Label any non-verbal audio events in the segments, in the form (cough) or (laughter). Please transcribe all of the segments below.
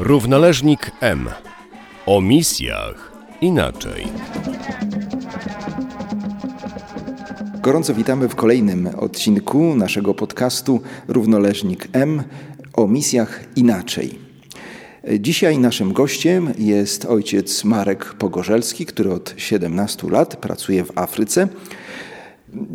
Równoleżnik M. O misjach inaczej. Gorąco witamy w kolejnym odcinku naszego podcastu Równoleżnik M o misjach inaczej. Dzisiaj naszym gościem jest ojciec Marek Pogorzelski, który od 17 lat pracuje w Afryce.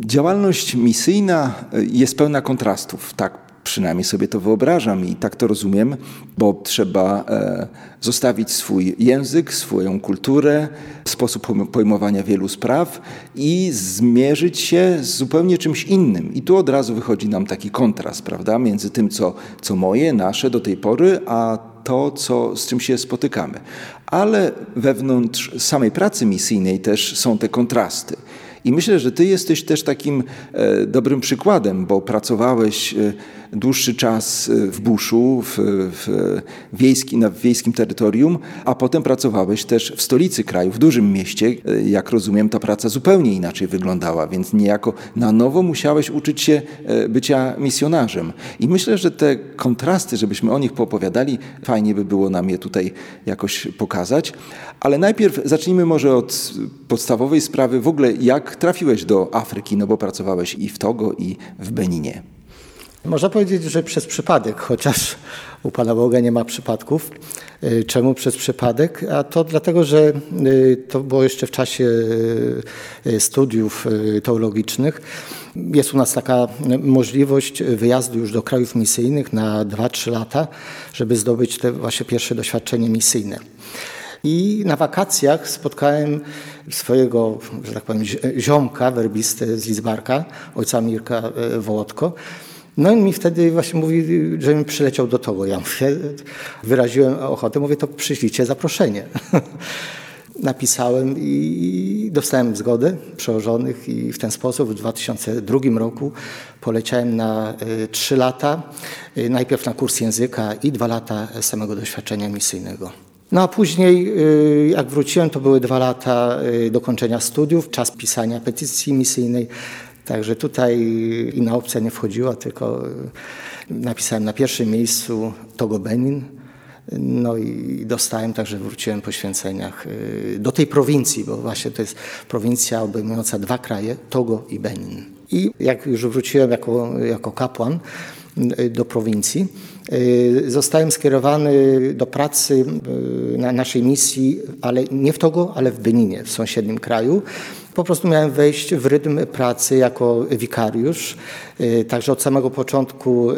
Działalność misyjna jest pełna kontrastów, tak przynajmniej sobie to wyobrażam i tak to rozumiem, bo trzeba e, zostawić swój język, swoją kulturę, sposób pojmowania wielu spraw i zmierzyć się z zupełnie czymś innym. I tu od razu wychodzi nam taki kontrast, prawda, między tym, co, co moje, nasze do tej pory, a to, co, z czym się spotykamy. Ale wewnątrz samej pracy misyjnej też są te kontrasty. I myślę, że Ty jesteś też takim e, dobrym przykładem, bo pracowałeś e, dłuższy czas e, w buszu, w, w, wiejski, na wiejskim terytorium, a potem pracowałeś też w stolicy kraju, w dużym mieście. Jak rozumiem, ta praca zupełnie inaczej wyglądała, więc niejako na nowo musiałeś uczyć się bycia misjonarzem. I myślę, że te kontrasty, żebyśmy o nich poopowiadali, fajnie by było nam je tutaj jakoś pokazać. Ale najpierw zacznijmy może od podstawowej sprawy w ogóle, jak trafiłeś do Afryki, no bo pracowałeś i w Togo, i w Beninie. Można powiedzieć, że przez przypadek, chociaż u Pana Boga nie ma przypadków. Y, czemu przez przypadek? A to dlatego, że y, to było jeszcze w czasie y, studiów teologicznych. Jest u nas taka możliwość wyjazdu już do krajów misyjnych na 2-3 lata, żeby zdobyć te właśnie pierwsze doświadczenie misyjne. I na wakacjach spotkałem swojego, że tak powiem, ziomka, werbistę z Lidzbarka, ojca Mirka e, Wołodko. No i mi wtedy właśnie mówi, żebym przyleciał do Togo. Ja mówię, wyraziłem ochotę, mówię, to przyślijcie zaproszenie. (laughs) Napisałem i dostałem zgodę przełożonych i w ten sposób w 2002 roku poleciałem na e, trzy lata, e, najpierw na kurs języka i dwa lata samego doświadczenia misyjnego. No a później, y, jak wróciłem, to były dwa lata dokończenia studiów, czas pisania petycji misyjnej. Także tutaj inna opcja nie wchodziła, tylko y, napisałem na pierwszym miejscu Togo Benin. No i dostałem, także wróciłem po święceniach do tej prowincji, bo właśnie to jest prowincja obejmująca dwa kraje, Togo i Benin. I jak już wróciłem jako, jako kapłan do prowincji, zostałem skierowany do pracy na naszej misji, ale nie w Togo, ale w Beninie, w sąsiednim kraju. Po prostu miałem wejść w rytm pracy jako wikariusz. Y, także od samego początku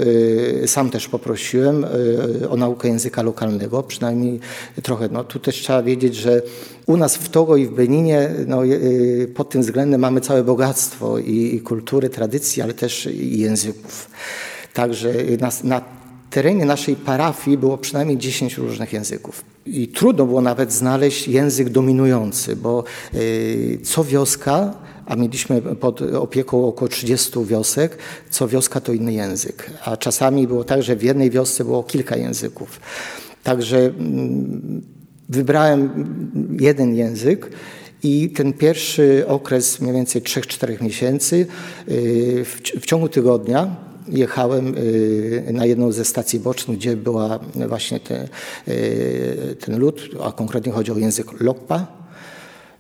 sam też poprosiłem o naukę języka lokalnego, przynajmniej trochę. No, tu też trzeba wiedzieć, że u nas w Togo i w Beninie no, pod tym względem mamy całe bogactwo i kultury, tradycji, ale też i języków. Także na, na terenie naszej parafii było przynajmniej 10 różnych języków. I trudno było nawet znaleźć język dominujący, bo y, co wioska, a mieliśmy pod opieką około 30 wiosek, co wioska to inny język. A czasami było tak, że w jednej wiosce było kilka języków. Także mm, wybrałem jeden język. I ten pierwszy okres, mniej więcej 3-4 miesięcy, y, w ciągu tygodnia jechałem y, na jedną ze stacji bocznych, gdzie była właśnie te, y, ten lud, a konkretnie chodzi o język Lokpa.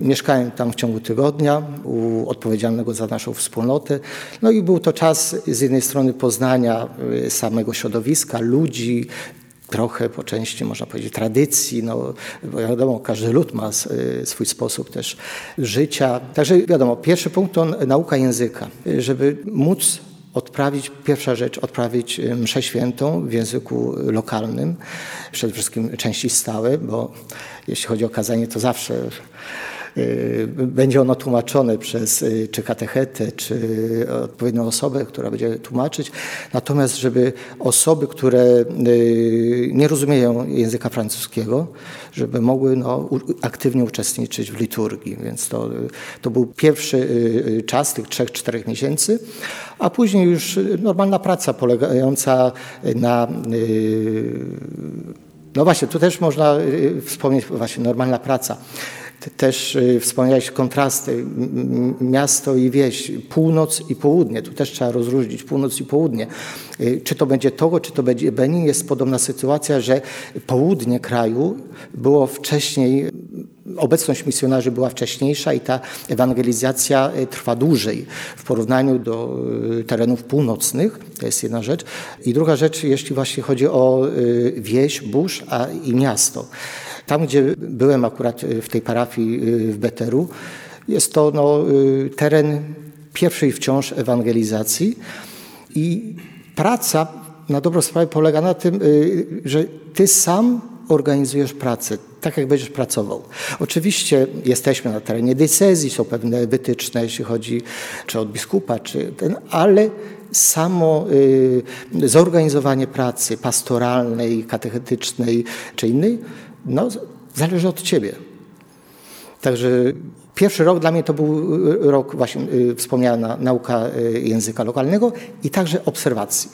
Mieszkałem tam w ciągu tygodnia u odpowiedzialnego za naszą wspólnotę. No i był to czas z jednej strony poznania y, samego środowiska, ludzi, trochę po części, można powiedzieć, tradycji, no, bo wiadomo, każdy lud ma swój sposób też życia. Także wiadomo, pierwszy punkt to nauka języka, żeby móc odprawić, pierwsza rzecz, odprawić y, mszę świętą w języku lokalnym, przede wszystkim części stałe, bo jeśli chodzi o kazanie, to zawsze będzie ono tłumaczone przez y, czy katechetę, czy odpowiednią osobę, która będzie tłumaczyć. Natomiast, żeby osoby, które nie rozumieją języka francuskiego, żeby mogły no, aktywnie uczestniczyć w liturgii. Więc to, to był pierwszy czas tych trzech, czterech miesięcy a później już normalna praca polegająca na y, no właśnie, tu też można y, wspomnieć właśnie normalna praca. Też y, wspomniałeś kontrasty miasto i wieś, północ i południe. Tu też trzeba rozróżnić północ i południe. Y, czy to będzie Togo, czy to będzie Benin, jest podobna sytuacja, że południe kraju było wcześniej obecność misjonarzy była wcześniejsza i ta ewangelizacja y, trwa dłużej w porównaniu do terenów północnych. To jest jedna rzecz. I druga rzecz, jeśli właśnie chodzi o wieś, burz a i miasto. Tam, gdzie byłem akurat y, w tej parafii y, w Beteru, jest to no, y, teren pierwszej wciąż ewangelizacji i praca na dobrą sprawę polega na tym, że ty sam organizujesz pracę, tak jak będziesz pracował. Oczywiście jesteśmy na terenie diecezji, są pewne wytyczne, jeśli chodzi czy od biskupa, czy ten, ale samo y, zorganizowanie pracy pastoralnej, katechetycznej czy innej no, zależy od ciebie. Także pierwszy rok dla mnie to był rok właśnie y, wspomniana nauka y, języka lokalnego i także obserwacji.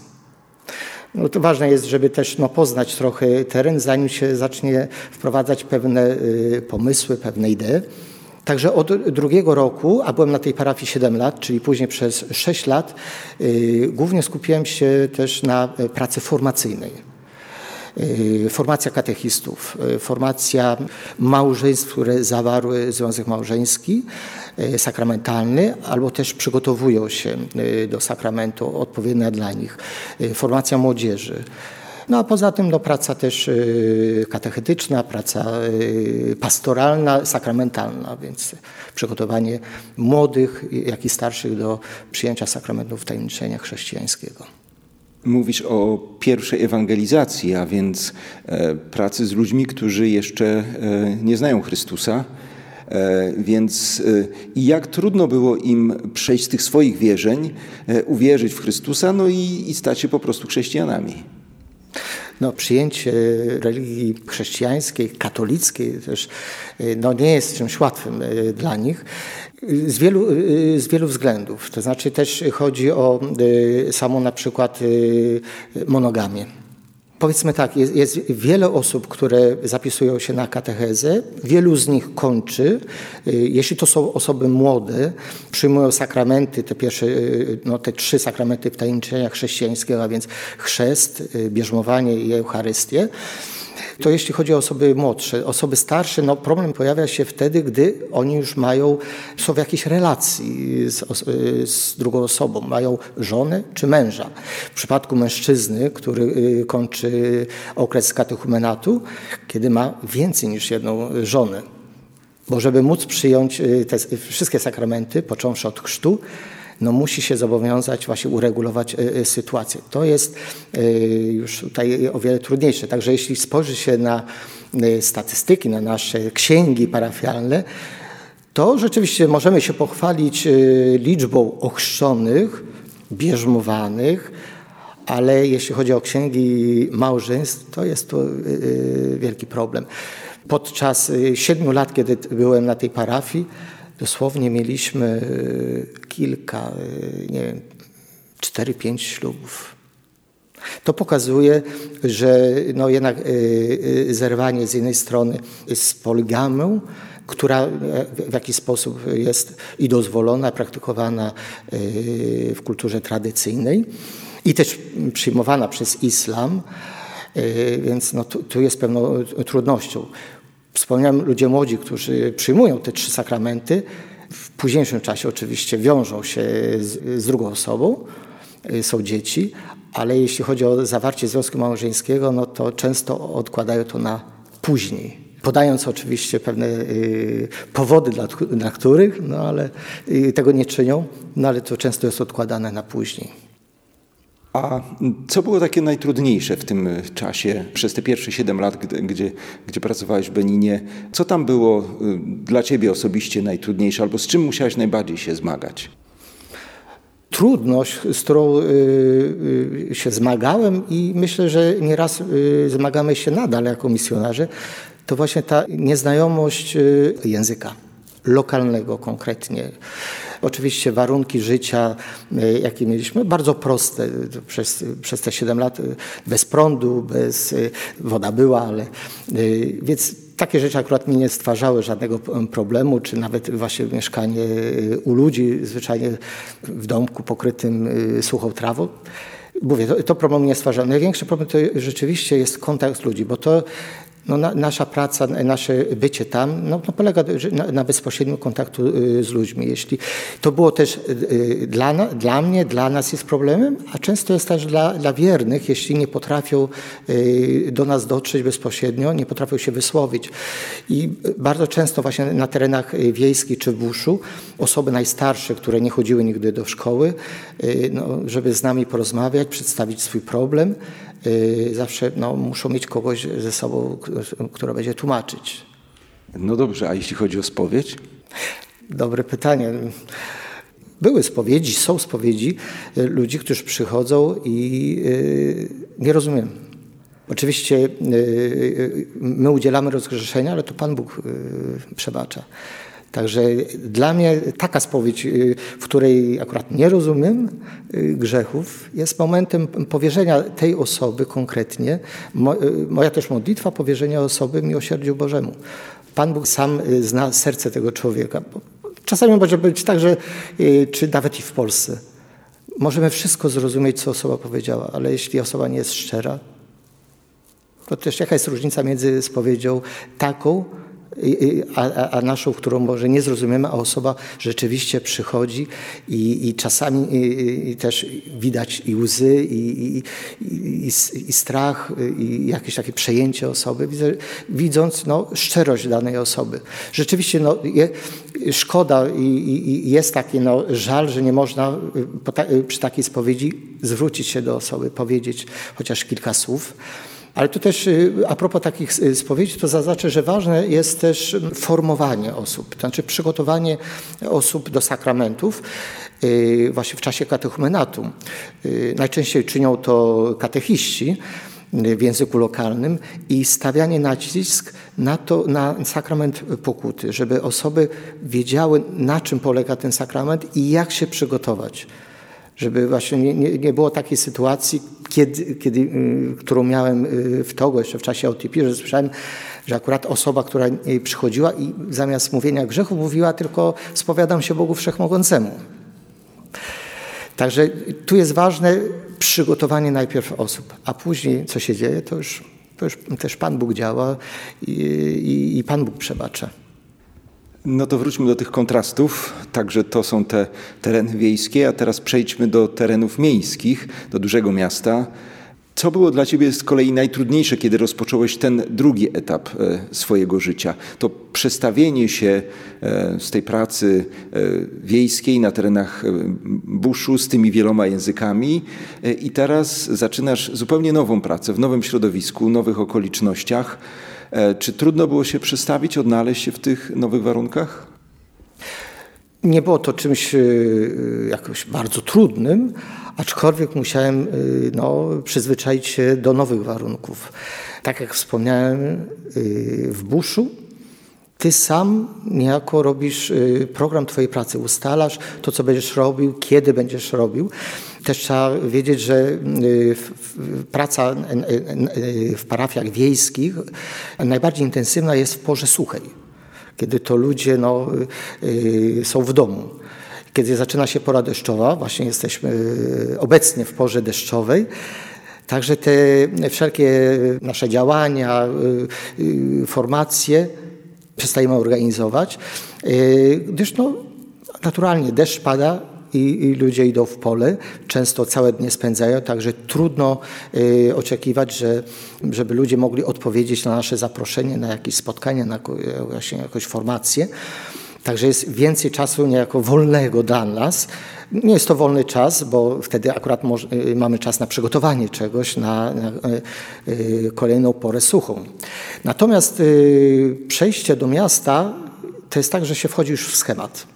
No to ważne jest, żeby też no, poznać trochę teren, zanim się zacznie wprowadzać pewne y, pomysły, pewne idee. Także od drugiego roku, a byłem na tej parafii 7 lat, czyli później przez 6 lat, głównie skupiłem się też na pracy formacyjnej. Y, formacja katechistów, y, formacja małżeństw, które zawarły związek małżeński, y, sakramentalny, albo też przygotowują się do sakramentu odpowiednia dla nich, formacja młodzieży. No a poza tym no, praca też katechetyczna, praca pastoralna, sakramentalna, więc przygotowanie młodych, jak i starszych do przyjęcia sakramentów tajemniczenia chrześcijańskiego. Mówisz o pierwszej ewangelizacji, a więc e, pracy z ludźmi, którzy jeszcze e, nie znają Chrystusa. E, więc i jak trudno było im przejść z tych swoich wierzeń, uwierzyć w Chrystusa, no i, i stać się po prostu chrześcijanami. No, przyjęcie religii chrześcijańskiej, katolickiej też no, nie jest czymś łatwym dla nich. Z wielu, z wielu względów. To znaczy też chodzi o samą na przykład monogamię. Powiedzmy tak, jest, jest, wiele osób, które zapisują się na katechezę, wielu z nich kończy. Jeśli to są osoby młode, przyjmują sakramenty, te pierwsze, no, te trzy sakramenty wtajemniczenia chrześcijańskiego, a więc chrzest, bierzmowanie i Eucharystię. To jeśli chodzi o osoby młodsze. Osoby starsze, no problem pojawia się wtedy, gdy oni już mają, są w jakiejś relacji z, z drugą osobą. Mają żonę czy męża. W przypadku mężczyzny, który y, kończy okres katechumenatu, kiedy ma więcej niż jedną żonę. Bo żeby móc przyjąć y, te wszystkie sakramenty, począwszy od chrztu, no musi się zobowiązać właśnie uregulować e, e, sytuację. To jest e, już tutaj o wiele trudniejsze. Także jeśli spojrzy się na statystyki, na nasze księgi parafialne, to rzeczywiście możemy się pochwalić liczbą ochrzczonych, bierzmowanych, ale jeśli chodzi o księgi małżeństw, to jest to wielki problem. Podczas siedmiu lat, kiedy byłem na tej parafii, dosłownie mieliśmy kilka, e, nie wiem, cztery, pięć ślubów. To pokazuje, że no jednak e, zerwanie z jednej strony z poligamą, która w jakiś sposób jest i dozwolona, praktykowana w kulturze tradycyjnej i też przyjmowana przez islam, więc no, tu, tu jest pewną trudnością. Wspomniałem, ludzie młodzi, którzy przyjmują te trzy sakramenty, w późniejszym czasie oczywiście wiążą się z, z drugą osobą, y, są dzieci, ale jeśli chodzi o zawarcie związku małżeńskiego, no to często odkładają to na później. Podając oczywiście pewne y, powody, dla, dla których, no ale y, tego nie czynią, no ale to często jest odkładane na później. A co było takie najtrudniejsze w tym czasie, przez te pierwsze 7 lat, gdzie, gdzie pracowałeś w Beninie? Co tam było y, dla ciebie osobiście najtrudniejsze, albo z czym musiałeś najbardziej się zmagać? Trudność, z którą y, się zmagałem i myślę, że nieraz zmagamy się nadal jako misjonarze, to właśnie ta nieznajomość języka lokalnego konkretnie. Oczywiście warunki życia, e, jakie mieliśmy, bardzo proste przez, przez te 7 lat, e, bez prądu, bez, e, woda była, ale więc takie rzeczy akurat mi nie stwarzały żadnego problemu, czy nawet właśnie mieszkanie u ludzi, zwyczajnie w domku pokrytym suchą trawą. Mówię, to, to problemu nie stwarza. Największy problem to rzeczywiście jest kontakt ludzi, bo to no, na, nasza praca, nasze bycie tam no, no polega na, na, bezpośrednim kontaktu y, z ludźmi. Jeśli to było też y, dla, dla mnie, dla nas jest problemem, a często jest też dla, dla wiernych, jeśli nie potrafią y, do nas dotrzeć bezpośrednio, nie potrafią się wysłowić. I bardzo często właśnie na terenach wiejskich czy w buszu osoby najstarsze, które nie chodziły nigdy do szkoły, no, żeby z nami porozmawiać, przedstawić swój problem, Y, zawsze no, muszą mieć kogoś ze sobą, kto będzie tłumaczyć. No dobrze, a jeśli chodzi o spowiedź? Dobre pytanie. Były spowiedzi, są spowiedzi y, ludzi, którzy przychodzą i y, nie rozumiem. Oczywiście my udzielamy rozgrzeszenia, ale to Pan Bóg przebacza. Także dla mnie taka spowiedź, y, w której akurat nie rozumiem y, grzechów, jest momentem powierzenia tej osoby konkretnie. Y, moja też modlitwa powierzenia osoby miłosierdziu Bożemu. Pan Bóg sam zna serce tego człowieka. Czasami może być tak, że czy nawet i w Polsce. Możemy wszystko zrozumieć, co osoba powiedziała, ale jeśli osoba nie jest szczera, to też jaka jest różnica między spowiedzią taką, a, a, naszą, którą może nie zrozumiemy, a osoba rzeczywiście przychodzi i, i czasami i, też widać i łzy, i, i, strach, i jakieś takie przejęcie osoby, widząc no, szczerość danej osoby. Rzeczywiście no, je, szkoda i, jest taki no, żal, że nie można przy takiej spowiedzi zwrócić się do osoby, powiedzieć chociaż kilka słów. Ale tu też y, a propos takich y, spowiedzi, to zaznaczę, że ważne jest też formowanie osób, to znaczy przygotowanie osób do sakramentów y, właśnie w czasie katechumenatu. Najczęściej czynią to katechiści w języku lokalnym i stawianie nacisk na to, na sakrament pokuty, żeby osoby wiedziały, na czym polega ten sakrament i jak się przygotować żeby właśnie nie, nie, nie było takiej sytuacji, kiedy, kiedy, y, którą miałem y, w Togo jeszcze w czasie OTP, że słyszałem, że akurat osoba, która przychodziła i zamiast mówienia grzechu mówiła tylko spowiadam się Bogu Wszechmogącemu. Także tu jest ważne przygotowanie najpierw osób, a później co się dzieje, to już, to już też Pan Bóg działa i, i, i Pan Bóg przebacza. No to wróćmy do tych kontrastów. Także to są te tereny wiejskie, a teraz przejdźmy do terenów miejskich, do dużego miasta. Co było dla Ciebie z kolei najtrudniejsze, kiedy rozpocząłeś ten drugi etap e, swojego życia? To przestawienie się e, z tej pracy e, wiejskiej na terenach buszu z tymi wieloma językami i teraz zaczynasz zupełnie nową pracę w nowym środowisku, nowych okolicznościach. E, czy trudno było się przestawić, odnaleźć się w tych nowych warunkach? Nie było to czymś e, jakoś bardzo trudnym, aczkolwiek musiałem e, no, przyzwyczaić się do nowych warunków. Tak jak wspomniałem, w buszu ty sam niejako robisz program Twojej pracy, ustalasz to, co będziesz robił, kiedy będziesz robił. Też trzeba wiedzieć, że y, praca w parafiach wiejskich najbardziej intensywna jest w porze suchej, kiedy to ludzie no, y, są w domu. Kiedy zaczyna się pora deszczowa, właśnie jesteśmy y, obecnie w porze deszczowej, Także te wszelkie nasze działania, formacje przestajemy organizować, gdyż no, naturalnie deszcz pada, i, i, ludzie idą w pole, często całe dnie spędzają, także trudno y, oczekiwać, że, żeby ludzie mogli odpowiedzieć na nasze zaproszenie, na jakieś spotkanie, na właśnie jakąś formację. Także jest więcej czasu niejako wolnego dla nas. Nie jest to wolny czas, bo wtedy akurat y, mamy czas na przygotowanie czegoś na, na y, y, kolejną porę suchą. Natomiast y, przejście do miasta to jest tak, że się wchodzi już w schemat.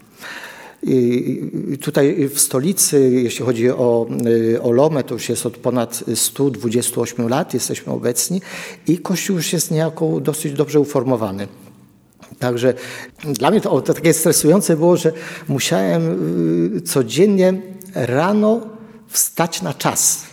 Tutaj w stolicy, jeśli chodzi o, y, o Lomę, to już jest od ponad 128 lat, jesteśmy obecni i Kościół już jest niejako dosyć dobrze uformowany. Także dla mnie to, to takie stresujące było, że musiałem y, codziennie rano wstać na czas.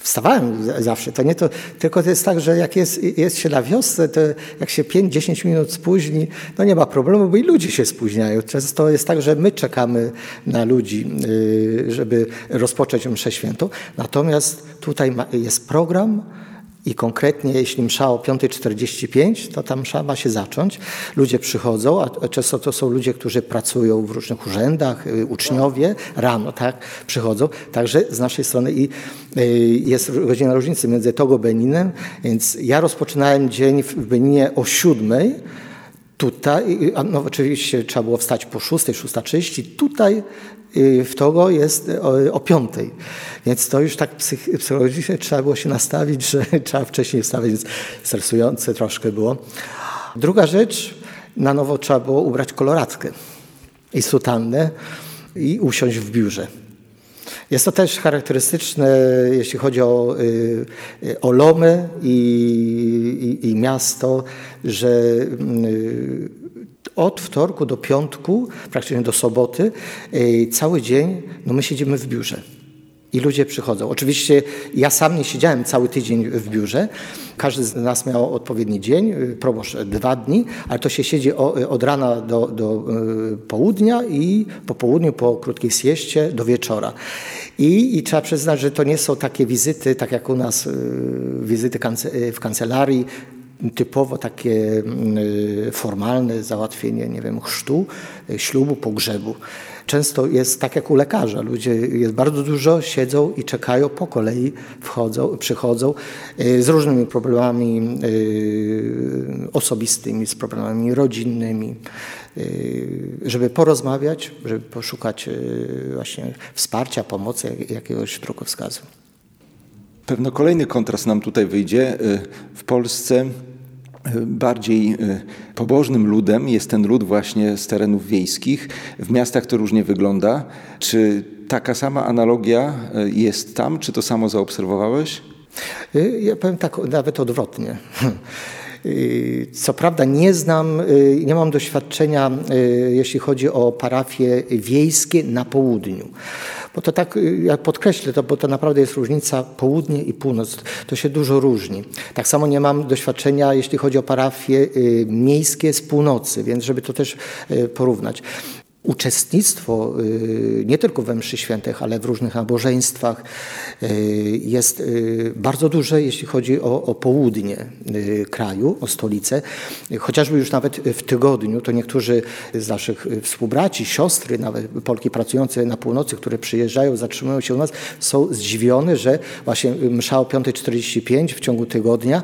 Wstawałem zawsze. To nie to, tylko to jest tak, że jak jest, jest się na wiosce, to jak się 5-10 minut spóźni, no nie ma problemu, bo i ludzie się spóźniają. Często jest tak, że my czekamy na ludzi, y, żeby rozpocząć mszę świętą. Natomiast tutaj jest program, i konkretnie, jeśli msza o 5.45, to ta msza ma się zacząć. Ludzie przychodzą, a często to są ludzie, którzy pracują w różnych urzędach, y, uczniowie, rano, tak, przychodzą. Także z naszej strony i y, jest godzina różnicy między Togo Beninem, więc ja rozpoczynałem dzień w Beninie o 7 Tutaj, no oczywiście trzeba było wstać po 6, 6.30. Tutaj w Togo jest o, o 5. Więc to już tak psychologicznie trzeba było się nastawić, że (laughs) trzeba wcześniej wstawać, więc stresujące troszkę było. Druga rzecz, na nowo trzeba było ubrać koloratkę i sutannę i usiąść w biurze. Jest to też charakterystyczne, jeśli chodzi o, y, o Lomy i, i, i miasto, że y, od wtorku do piątku, praktycznie do soboty, y, cały dzień no my siedzimy w biurze. I ludzie przychodzą. Oczywiście ja sam nie siedziałem cały tydzień w biurze. Każdy z nas miał odpowiedni dzień, proboszcz dwa dni, ale to się siedzi od rana do, do południa i po południu, po krótkiej sieście do wieczora. I, I, trzeba przyznać, że to nie są takie wizyty, tak jak u nas y, wizyty w kancelarii, typowo takie y, formalne załatwienie, nie wiem, chrztu, y, ślubu, pogrzebu. Często jest tak jak u lekarza. Ludzie jest bardzo dużo, siedzą i czekają, po kolei wchodzą, przychodzą z różnymi problemami osobistymi, z problemami rodzinnymi. Y, żeby porozmawiać, żeby poszukać y, właśnie wsparcia, pomocy, jakiegoś drogowskazu. Pewno kolejny kontrast nam tutaj wyjdzie. Y, w Polsce bardziej pobożnym ludem jest ten lud właśnie z terenów wiejskich. W miastach to różnie wygląda. Czy taka sama analogia jest tam? Czy to samo zaobserwowałeś? Ja powiem tak, nawet odwrotnie. (laughs) Y, co prawda nie znam, y, nie mam doświadczenia, y, jeśli chodzi o parafie wiejskie na południu. Bo to tak, ja podkreślę to, bo to naprawdę jest różnica południe i północ. To się dużo różni. Tak samo nie mam doświadczenia, jeśli chodzi o parafie miejskie z północy, więc żeby to też porównać uczestnictwo y, nie tylko we mszy świętych, ale w różnych nabożeństwach y, jest y, bardzo duże, jeśli chodzi o, o, południe kraju, o stolicę. Chociażby już nawet w tygodniu, to niektórzy z naszych współbraci, siostry, nawet Polki pracujące na północy, które przyjeżdżają, zatrzymują się u nas, są zdziwione, że właśnie msza o 5.45 w ciągu tygodnia,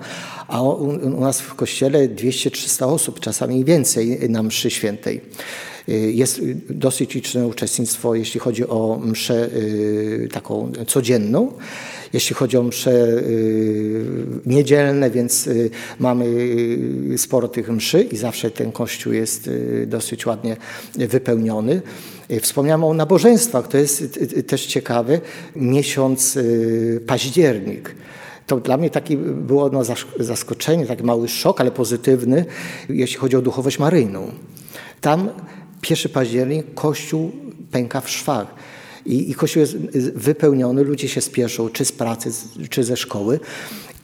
a u, u nas w kościele 200-300 osób, czasami więcej na mszy świętej. Y, jest dosyć liczne uczestnictwo, jeśli chodzi o mszę y, taką codzienną. Jeśli chodzi o msze y, niedzielne, więc mamy sporo tych mszy i zawsze ten kościół jest dosyć ładnie wypełniony. Wspomniałem o nabożeństwach, to jest też ciekawe. Miesiąc październik. To dla mnie taki było no zaskoczenie, taki mały szok, ale pozytywny, jeśli chodzi o duchowość maryjną. Tam 1 październik Kościół pęka w szwach. I, I, Kościół jest wypełniony, ludzie się spieszą, czy z pracy, czy ze szkoły.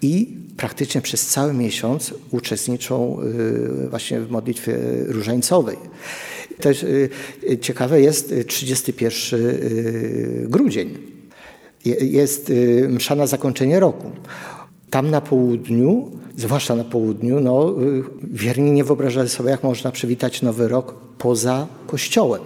I praktycznie przez cały miesiąc uczestniczą y, właśnie w modlitwie różańcowej. Też y, ciekawe jest 31 y, grudzień. Jest msza na zakończenie roku. Tam na południu, zwłaszcza na południu, no, wierni nie wyobrażali sobie, jak można przywitać Nowy Rok poza kościołem.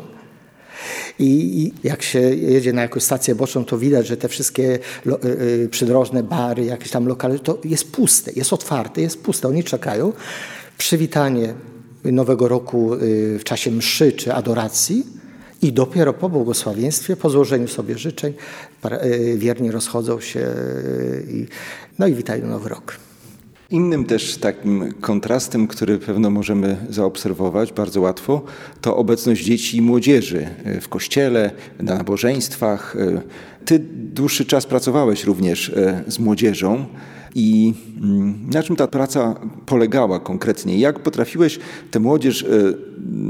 I jak się jedzie na jakąś stację boczną, to widać, że te wszystkie y, y, przydrożne bary, jakieś tam lokale, to jest puste, jest otwarte, jest puste. Oni czekają. Przywitanie Nowego Roku y, w czasie mszy czy adoracji i dopiero po błogosławieństwie, po złożeniu sobie życzeń, wierni rozchodzą się i, no i witają Nowy Rok. Innym też takim kontrastem, który pewno możemy zaobserwować bardzo łatwo, to obecność dzieci i młodzieży w kościele, na nabożeństwach. Ty dłuższy czas pracowałeś również z młodzieżą. I mm, na czym ta praca polegała konkretnie? Jak potrafiłeś tę młodzież, e,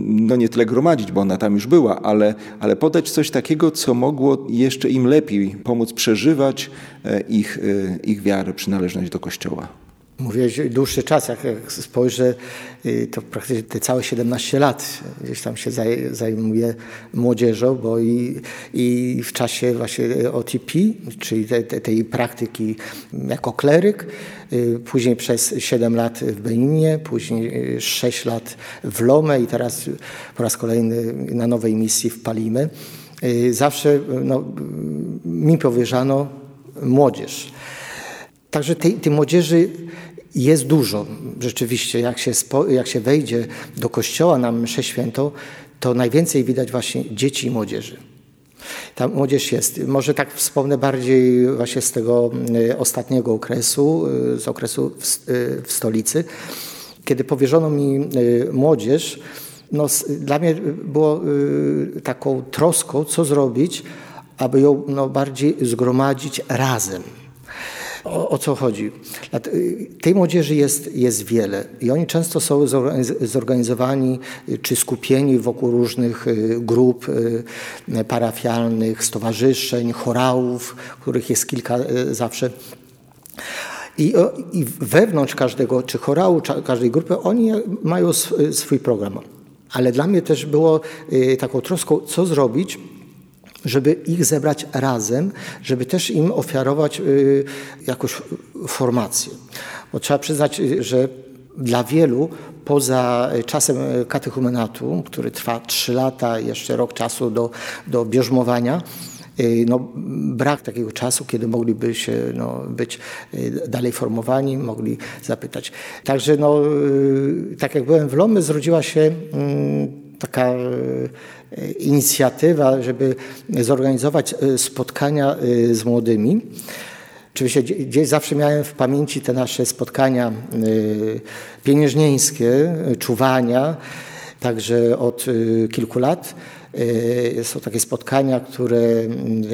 no nie tyle gromadzić, bo ona tam już była, ale, ale podać coś takiego, co mogło jeszcze im lepiej pomóc przeżywać e, ich, e, ich wiarę, przynależność do Kościoła? Mówiłeś dłuższy czas, jak, spojrzę, y, to praktycznie te całe 17 lat gdzieś tam się zajmuję młodzieżą, bo i, i w czasie właśnie OTP, czyli te, te, tej praktyki jako kleryk, y, później przez 7 lat w Beninie, później 6 lat w Lome i teraz po raz kolejny na nowej misji w Palimy. Y, zawsze no, mi powierzano młodzież. Także tej, tej młodzieży jest dużo. Rzeczywiście, jak się, spo, jak się wejdzie do kościoła na mszę świętą, to najwięcej widać właśnie dzieci i młodzieży. Ta młodzież jest. Może tak wspomnę bardziej właśnie z tego e, ostatniego okresu, e, z okresu w, e, w stolicy, kiedy powierzono mi młodzież. No, dla mnie było taką troską, co zrobić, aby ją no, bardziej zgromadzić razem o, o, co chodzi? Tej młodzieży jest, jest wiele i oni często są zorganizowani czy skupieni wokół różnych y, grup y, parafialnych, stowarzyszeń, chorałów, których jest kilka y, zawsze. I, I, wewnątrz każdego, czy chorału, każdej grupy, oni mają swój program. Ale dla mnie też było taką troską, co zrobić, żeby ich zebrać razem, żeby też im ofiarować y, jakąś formację. Bo trzeba przyznać, y, że dla wielu poza czasem katechumenatu, który trwa 3 lata, jeszcze rok czasu do, do bierzmowania, y, no, brak takiego czasu, kiedy mogliby się no, być dalej formowani, mogli zapytać. Także no, tak jak byłem w Lomy, zrodziła się mm, taka inicjatywa, żeby zorganizować e, spotkania e, z młodymi. Oczywiście gdzieś zawsze miałem w pamięci te nasze spotkania e, pieniężnieńskie, czuwania, także od kilku lat. Są takie spotkania, które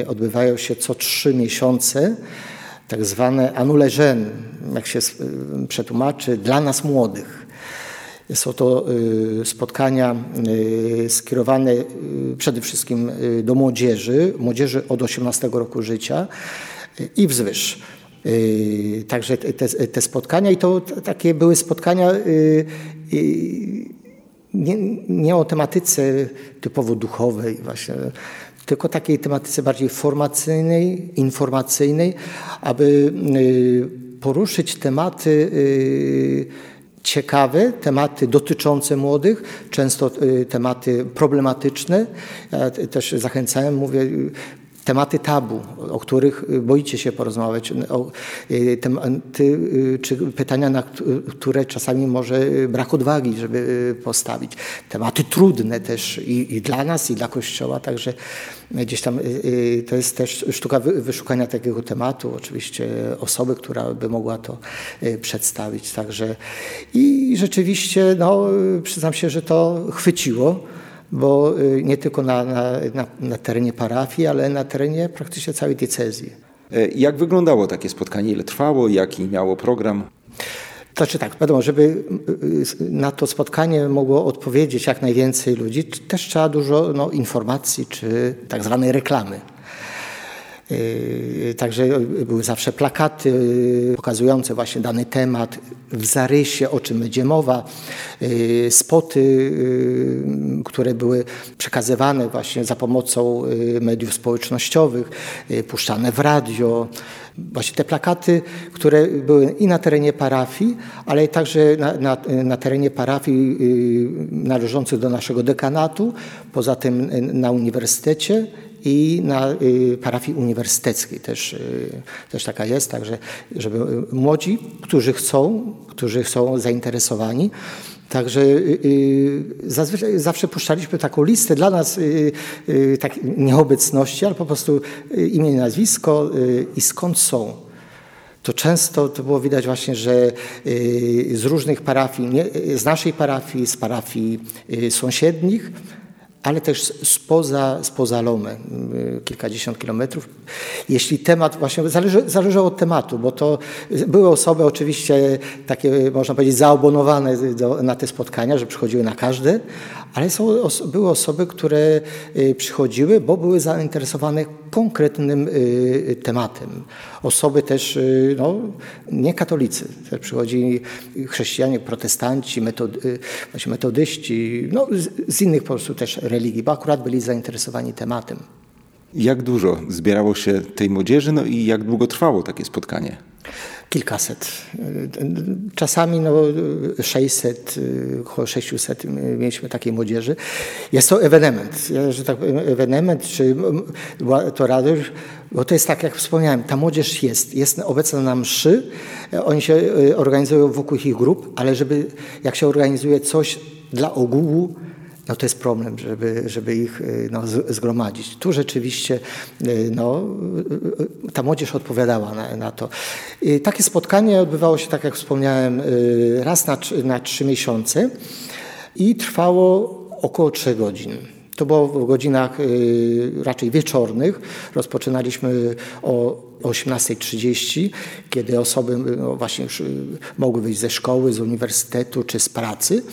odbywają się co trzy miesiące, tak zwane anuleżen, jak się przetłumaczy, dla nas młodych. Są to y, spotkania y, skierowane y, przede wszystkim do młodzieży, młodzieży od 18 roku życia i wzwyż. Także te, te spotkania i to takie były spotkania nie, nie o tematyce typowo duchowej właśnie, tylko takiej tematyce bardziej formacyjnej, informacyjnej, aby poruszyć tematy ciekawe, tematy dotyczące młodych, często y, tematy problematyczne. Też zachęcałem, mówię, tematy tabu, o których boicie się porozmawiać, o, y, tematy, y, czy pytania, na które czasami może brak odwagi, żeby postawić. Tematy trudne też i, i dla nas, i dla Kościoła, także gdzieś tam to jest też sztuka wyszukania takiego tematu, oczywiście osoby, która by mogła to przedstawić. Także i rzeczywiście, no, przyznam się, że to chwyciło bo y, nie tylko na, na, na, na terenie parafii, ale na terenie praktycznie całej diecezji. E, jak wyglądało takie spotkanie? Ile trwało? Jaki miało program? Znaczy tak, wiadomo, żeby y, y, na to spotkanie mogło odpowiedzieć jak najwięcej ludzi, też trzeba dużo no, informacji czy tak zwanej reklamy. Yy, także były zawsze plakaty yy, pokazujące właśnie dany temat w zarysie, o czym będzie mowa, yy, spoty, które były przekazywane właśnie za pomocą mediów społecznościowych, puszczane w radio. Właśnie te plakaty, które były i na terenie parafii, ale także na, na, na terenie parafii należących do naszego dekanatu, poza tym na uniwersytecie i na y, parafii uniwersyteckiej też, y, też taka jest, także żeby młodzi, którzy chcą, którzy są zainteresowani, Także y, zazwyczaj zawsze puszczaliśmy taką listę dla nas tak nieobecności, ale po prostu imię nazwisko i skąd są. to często to było widać właśnie, że z różnych parafii, nie, z naszej parafii, z parafii sąsiednich, ale też spoza, spoza Lomy, kilkadziesiąt kilometrów. Jeśli temat, właśnie zależy, zależało od tematu, bo to były osoby oczywiście takie, można powiedzieć, zaobonowane do, na te spotkania, że przychodziły na każde, ale są, były osoby, które y, przychodziły, bo były zainteresowane konkretnym y, tematem. Osoby też y, no, nie katolicy, przychodzi chrześcijanie, protestanci, metody, metodyści, no, z, z innych po prostu też religii, bo akurat byli zainteresowani tematem. Jak dużo zbierało się tej młodzieży, no i jak długo trwało takie spotkanie? kilkaset. Czasami no 600, około 600 mieliśmy takiej młodzieży. Jest to ewenement, że tak powiem, ewenement, czy to radość, bo to jest tak, jak wspomniałem, ta młodzież jest, jest obecna na mszy, oni się e, organizują wokół ich grup, ale żeby, jak się organizuje coś dla ogółu, no to jest problem, żeby, żeby ich y, no, zgromadzić. Tu rzeczywiście y, no, y, ta młodzież odpowiadała na, na to. I takie spotkanie odbywało się, tak jak wspomniałem, raz na, na trzy miesiące i trwało około trzech godzin. To było w godzinach raczej wieczornych. Rozpoczynaliśmy o 18.30, kiedy osoby no, właśnie już mogły wyjść ze szkoły, z uniwersytetu czy z pracy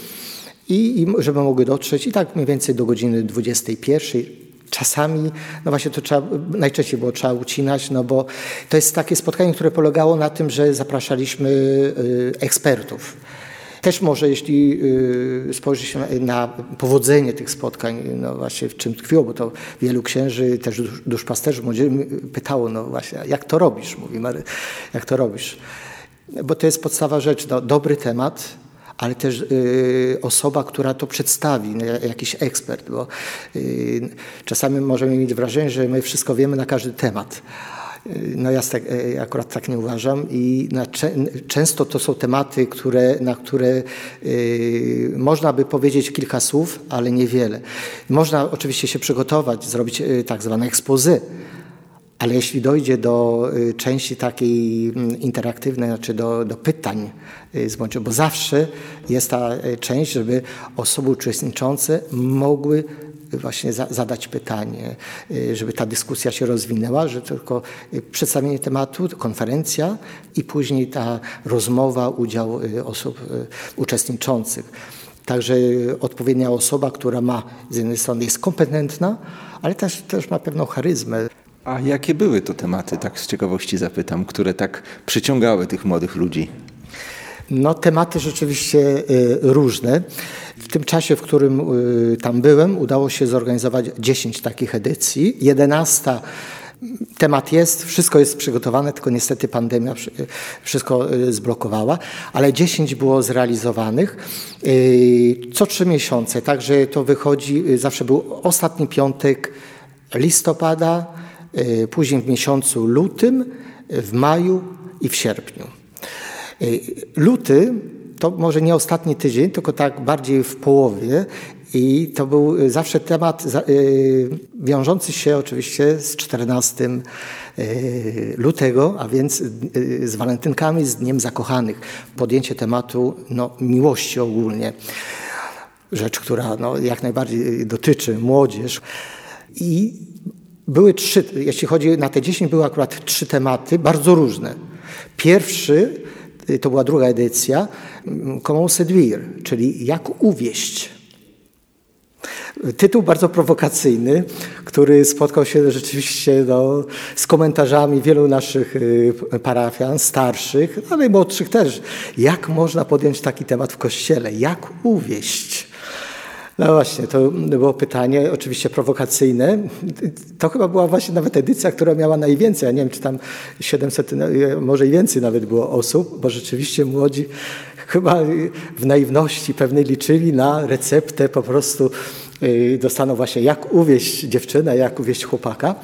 i, i żeby mogły dotrzeć i tak mniej więcej do godziny 21. Czasami, no właśnie to trzeba, najczęściej było trzeba ucinać, no bo to jest takie spotkanie, które polegało na tym, że zapraszaliśmy y, ekspertów. Też może, jeśli y, spojrzy się na powodzenie tych spotkań, no właśnie w czym tkwiło, bo to wielu księży, też duszpasterzy pytało, no właśnie, jak to robisz? Mówi Mary, jak to robisz? Bo to jest podstawa rzecz, no, dobry temat, ale też y, osoba, która to przedstawi, no, jakiś ekspert, bo y, czasami możemy mieć wrażenie, że my wszystko wiemy na każdy temat. Y, no ja tak, akurat tak nie uważam i na, często to są tematy, które, na które y, można by powiedzieć kilka słów, ale niewiele. Można oczywiście się przygotować, zrobić tak zwane ekspozy, ale jeśli dojdzie do y, części takiej mm, interaktywnej, znaczy do, do pytań y, z bo zawsze jest ta y, część, żeby osoby uczestniczące mogły właśnie za, zadać pytanie, żeby ta dyskusja się rozwinęła, że tylko przedstawienie tematu, konferencja i później ta rozmowa, udział osób uczestniczących. Także odpowiednia osoba, która ma z jednej strony jest kompetentna, ale też, też ma pewną charyzmę. A jakie były to tematy, tak z ciekawości zapytam, które tak przyciągały tych młodych ludzi? No, tematy rzeczywiście y, różne. W tym czasie, w którym y, tam byłem, udało się zorganizować 10 takich edycji. 11 Temat jest, wszystko jest przygotowane, tylko niestety pandemia wszystko y, zblokowała, ale 10 było zrealizowanych co trzy miesiące, także to wychodzi, zawsze był ostatni piątek listopada, później w miesiącu lutym, w maju i w sierpniu. E, luty to może nie ostatni tydzień, tylko tak bardziej w połowie i to był zawsze temat e, wiążący się oczywiście z 14 lutego, a więc z walentynkami, z Dniem Zakochanych. Podjęcie tematu no, miłości ogólnie. Rzecz, która no, jak najbardziej dotyczy młodzież. I były trzy, jeśli chodzi na te 10, były akurat trzy tematy, bardzo różne. Pierwszy, y, to była druga edycja, mm, Comment séduire, czyli jak uwieść. Tytuł bardzo prowokacyjny, który spotkał się rzeczywiście no, z komentarzami wielu naszych y, parafian, starszych, ale i młodszych też. Jak można podjąć taki temat w kościele? Jak uwieść? No właśnie, to było pytanie, oczywiście prowokacyjne. To chyba była właśnie nawet edycja, która miała najwięcej. Ja nie wiem, czy tam 700, no, może i więcej nawet było osób, bo rzeczywiście młodzi chyba w naiwności pewnej liczyli na receptę po prostu y, dostaną właśnie jak uwieść dziewczynę, jak uwieść chłopaka.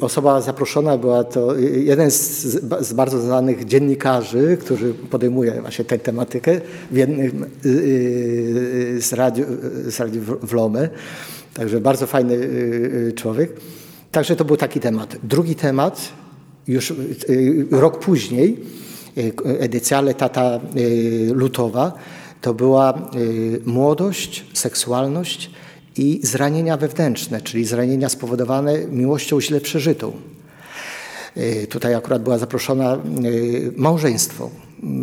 Osoba zaproszona była to jeden z, z, bardzo znanych dziennikarzy, który podejmuje właśnie tę tematykę w jednym y, y, z radiu, z radiu w Lome. Także bardzo fajny y, człowiek. Także to był taki temat. Drugi temat już rok później, edycja Letata Lutowa, to była młodość, seksualność i zranienia wewnętrzne, czyli zranienia spowodowane miłością źle przeżytą. Tutaj akurat była zaproszona małżeństwo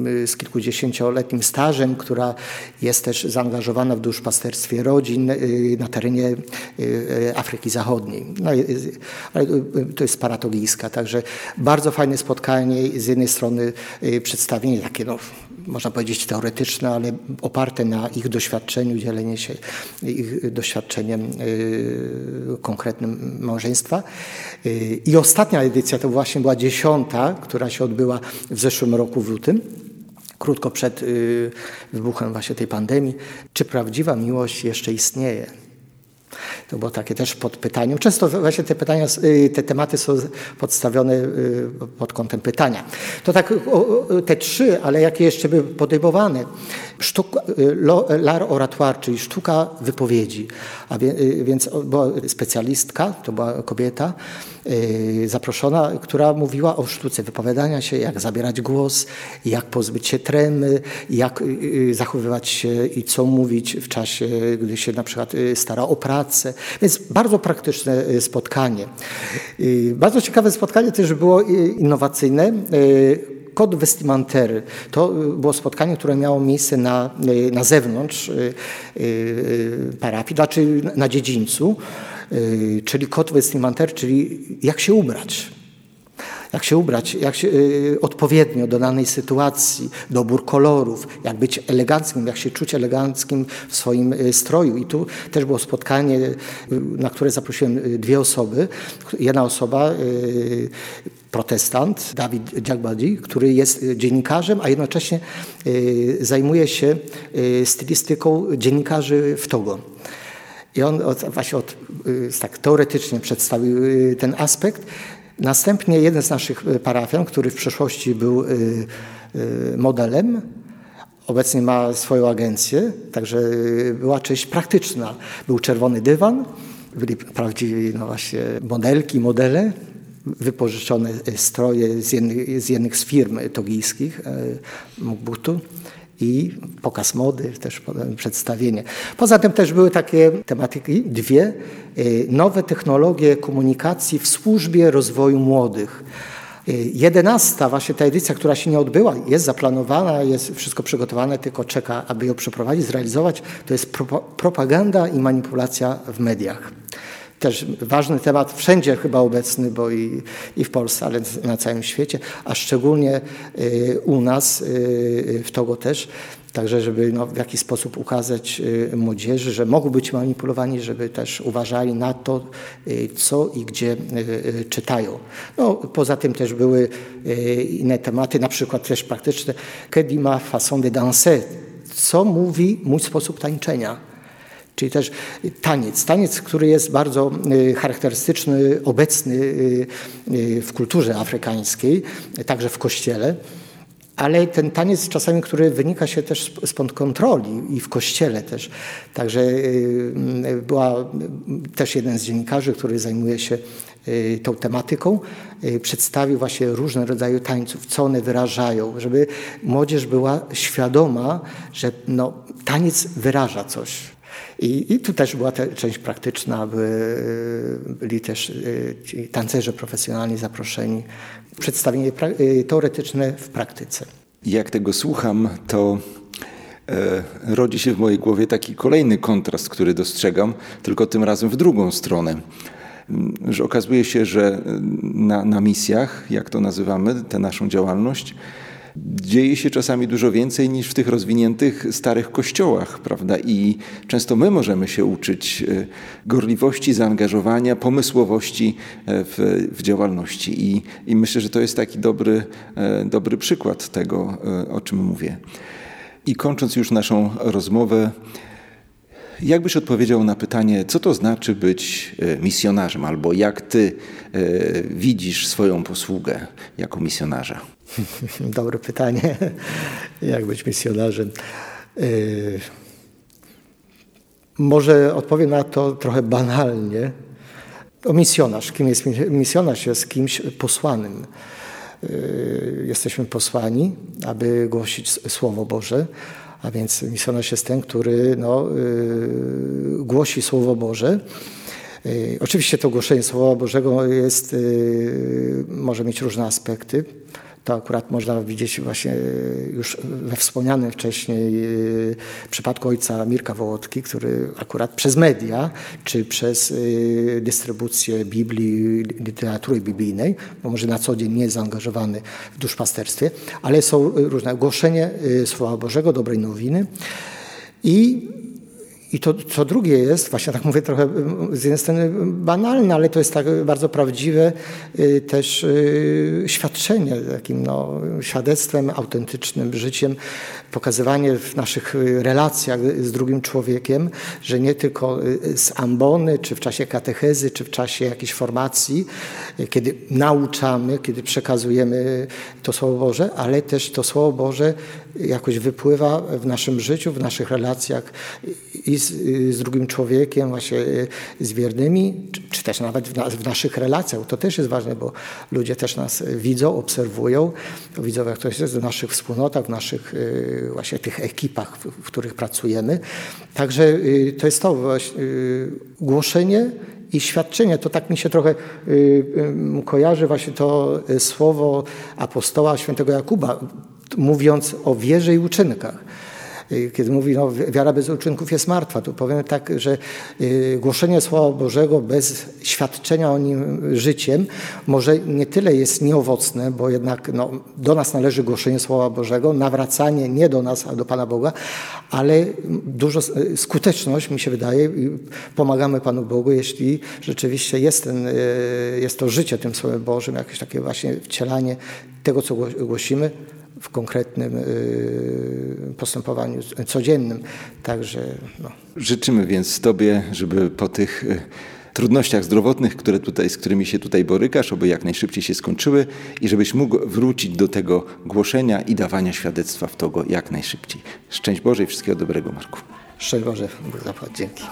Y, z kilkudziesięcioletnim stażem, która jest też zaangażowana w duszpasterstwie rodzin na terenie Afryki Zachodniej. No, ale to jest paratogijska, także bardzo fajne spotkanie. Z jednej strony przedstawienie takie, no, można powiedzieć teoretyczne, ale oparte na ich doświadczeniu, dzielenie się ich doświadczeniem konkretnym małżeństwa. I ostatnia edycja to właśnie była dziesiąta, która się odbyła w zeszłym roku w lutym krótko przed y, wybuchem właśnie tej pandemii, czy prawdziwa miłość jeszcze istnieje? To było takie też pod pytaniem. Często właśnie te pytania, y, te tematy są podstawione y, pod kątem pytania. To tak te trzy, ale jakie jeszcze były podejmowane? Sztuka, l'art oratoire, czyli sztuka wypowiedzi. A więc była specjalistka, to była kobieta, Y, zaproszona, która mówiła o sztuce wypowiadania się, jak zabierać głos, jak pozbyć się tremy, jak y, y, zachowywać się i co mówić w czasie, gdy się na przykład stara o pracę. Więc bardzo praktyczne spotkanie. Bardzo ciekawe spotkanie też było innowacyjne. Kod vestimentery to było spotkanie, które miało miejsce na, na zewnątrz parafii, znaczy na dziedzińcu. Y, czyli kod vestimentaire, czyli jak się ubrać. Jak się ubrać, jak się, y, odpowiednio do danej sytuacji, dobór kolorów, jak być eleganckim, jak się czuć eleganckim w swoim y, stroju. I tu też było spotkanie, na które zaprosiłem dwie osoby. Jedna osoba, protestant, Dawid Djagbadi, który jest dziennikarzem, a jednocześnie zajmuje się stylistyką dziennikarzy w Togo. I on od, właśnie od, y, tak teoretycznie przedstawił y, ten aspekt. Następnie jeden z naszych y, parafian, który w przeszłości był modelem, obecnie ma swoją agencję, także była część praktyczna. Był czerwony dywan, byli prawdziwi no właśnie modelki, modele, wypożyczone stroje z jednych z, jednych z firm togijskich, Mukbutu i pokaz mody, też przedstawienie. Poza tym też były takie tematyki, dwie, y, nowe technologie komunikacji w służbie rozwoju młodych. Y, jedenasta, właśnie ta edycja, która się nie odbyła, jest zaplanowana, jest wszystko przygotowane, tylko czeka, aby ją przeprowadzić, zrealizować. To jest propaganda i manipulacja w mediach też ważny temat, wszędzie chyba obecny, bo i, i w Polsce, ale na całym świecie, a szczególnie y, u nas y, w Togo też. Także, żeby no, w jakiś sposób ukazać y, młodzieży, że mogą być manipulowani, żeby też uważali na to, co i gdzie czytają. No, poza tym też były inne tematy, na przykład też praktyczne. Kedima façon de danser. Co mówi mój sposób tańczenia? Czyli też taniec. Taniec, który jest bardzo y, charakterystyczny, obecny y, y, w kulturze afrykańskiej, także w kościele. Ale ten taniec czasami, który wynika się też spod kontroli i w kościele też. Także była też jeden z dziennikarzy, który zajmuje się tą tematyką, przedstawił właśnie różne rodzaje tańców, co one wyrażają, żeby młodzież była świadoma, że no, taniec wyraża coś i, I, tu też była te, część praktyczna, by, byli też y, tancerze profesjonalni zaproszeni. Przedstawienie pra, y, teoretyczne w praktyce. Jak tego słucham, to e, rodzi się w mojej głowie taki kolejny kontrast, który dostrzegam, tylko tym razem w drugą stronę. Że okazuje się, że na, na misjach, jak to nazywamy, tę naszą działalność, dzieje się czasami dużo więcej niż w tych rozwiniętych starych kościołach, prawda? I często my możemy się uczyć e, gorliwości, zaangażowania, pomysłowości e, w, w działalności. I, I myślę, że to jest taki dobry, e, dobry przykład tego, o czym mówię. I kończąc już naszą rozmowę, jak byś odpowiedział na pytanie, co to znaczy być misjonarzem, albo jak ty widzisz swoją posługę jako misjonarza? (laughs) Dobre pytanie, jak być misjonarzem. Y, może odpowiem na to trochę banalnie. o misjonarz. Kim jest misjonarz? Jest kimś posłanym. Jesteśmy posłani, aby głosić Słowo Boże, a więc misjonarz jest ten, który no, głosi Słowo Boże. Oczywiście to głoszenie Słowa Bożego jest, może mieć różne aspekty. To akurat można widzieć właśnie już we wspomnianym wcześniej e, przypadku ojca Mirka Wołodki, który akurat przez media, czy przez e, dystrybucję Biblii, literatury biblijnej, bo może na co dzień nie jest zaangażowany w duszpasterstwie, ale są różne głoszenie e, Słowa Bożego, dobrej nowiny. I i to, co drugie jest, właśnie tak mówię trochę z jednej strony banalne, ale to jest tak bardzo prawdziwe y, też y, świadczenie, takim no, świadectwem, autentycznym życiem, pokazywanie w naszych relacjach z drugim człowiekiem, że nie tylko y, z ambony, czy w czasie katechezy, czy w czasie jakiejś formacji, kiedy nauczamy, kiedy przekazujemy to Słowo Boże, ale też to Słowo Boże jakoś wypływa w naszym życiu, w naszych relacjach i z, z drugim człowiekiem, właśnie z wiernymi, czy, czy też nawet w, na, w, naszych relacjach. To też jest ważne, bo ludzie też nas widzą, obserwują, widzą jak to jest w naszych wspólnotach, w naszych y, właśnie tych ekipach, w, których pracujemy. Także y, to jest to właśnie y, głoszenie i świadczenie. To tak mi się trochę kojarzy właśnie to słowo apostoła świętego Jakuba, mówiąc o wierze i uczynkach. Y, kiedy mówi, no, wiara bez uczynków jest martwa, to powiem tak, że y, głoszenie Słowa Bożego bez świadczenia o nim życiem może nie tyle jest nieowocne, bo jednak no, do nas należy głoszenie Słowa Bożego, nawracanie nie do nas, a do Pana Boga, ale dużo y, skuteczność, mi się wydaje, pomagamy Panu Bogu, jeśli rzeczywiście jest, ten, jest to życie tym Słowem Bożym, jakieś takie właśnie wcielanie tego, co głosimy, w konkretnym y, postępowaniu codziennym. Także no. Życzymy więc Tobie, żeby po tych y, trudnościach zdrowotnych, które tutaj, z którymi się tutaj borykasz, oby jak najszybciej się skończyły i żebyś mógł wrócić do tego głoszenia i dawania świadectwa w tego jak najszybciej. Szczęść Boże i wszystkiego dobrego, Marku. Szczęść Boże, Bóg zapłać. Dzięki.